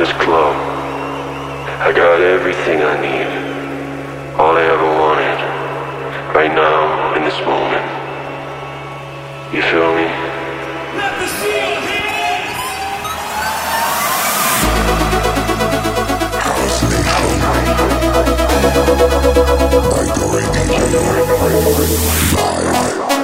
this club. I got everything I need. All I ever wanted. Right now, in this moment. You feel me? Let the seal hit! By the radio, live.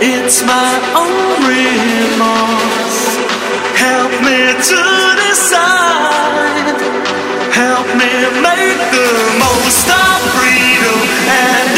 It's my own remorse. Help me to decide. Help me make the most of freedom and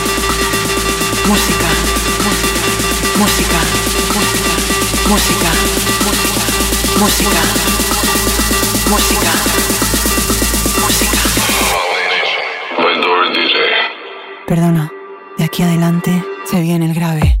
música, música, música, música, música, música. DJ. Perdona, de aquí adelante se viene el grave.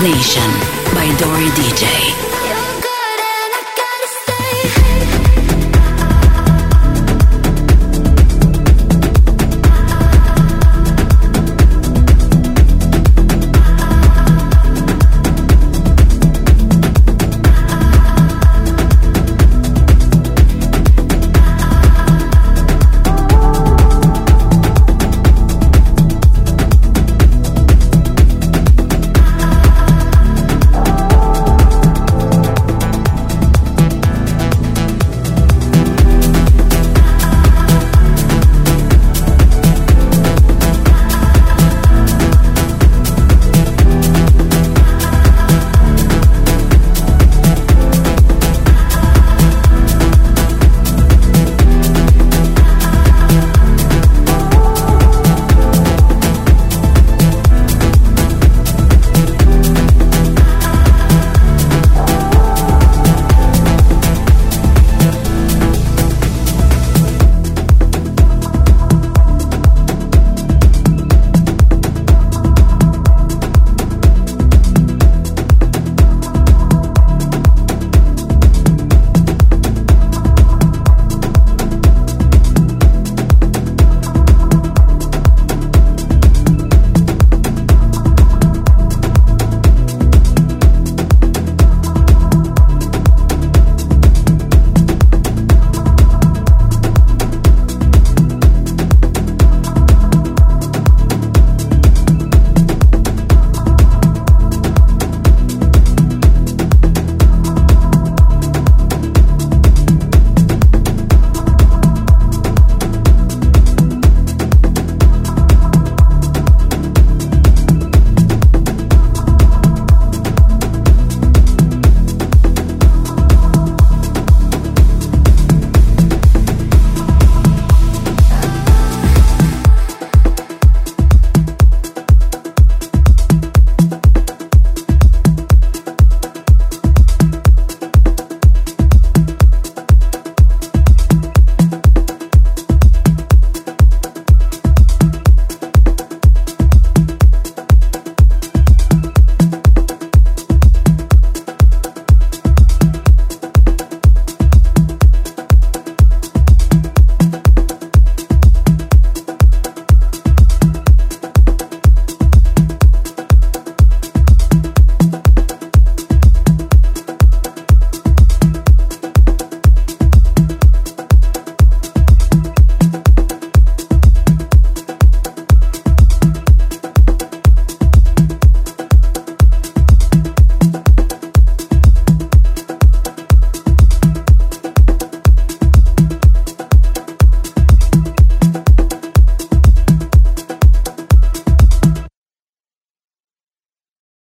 Nation by Dory DJ.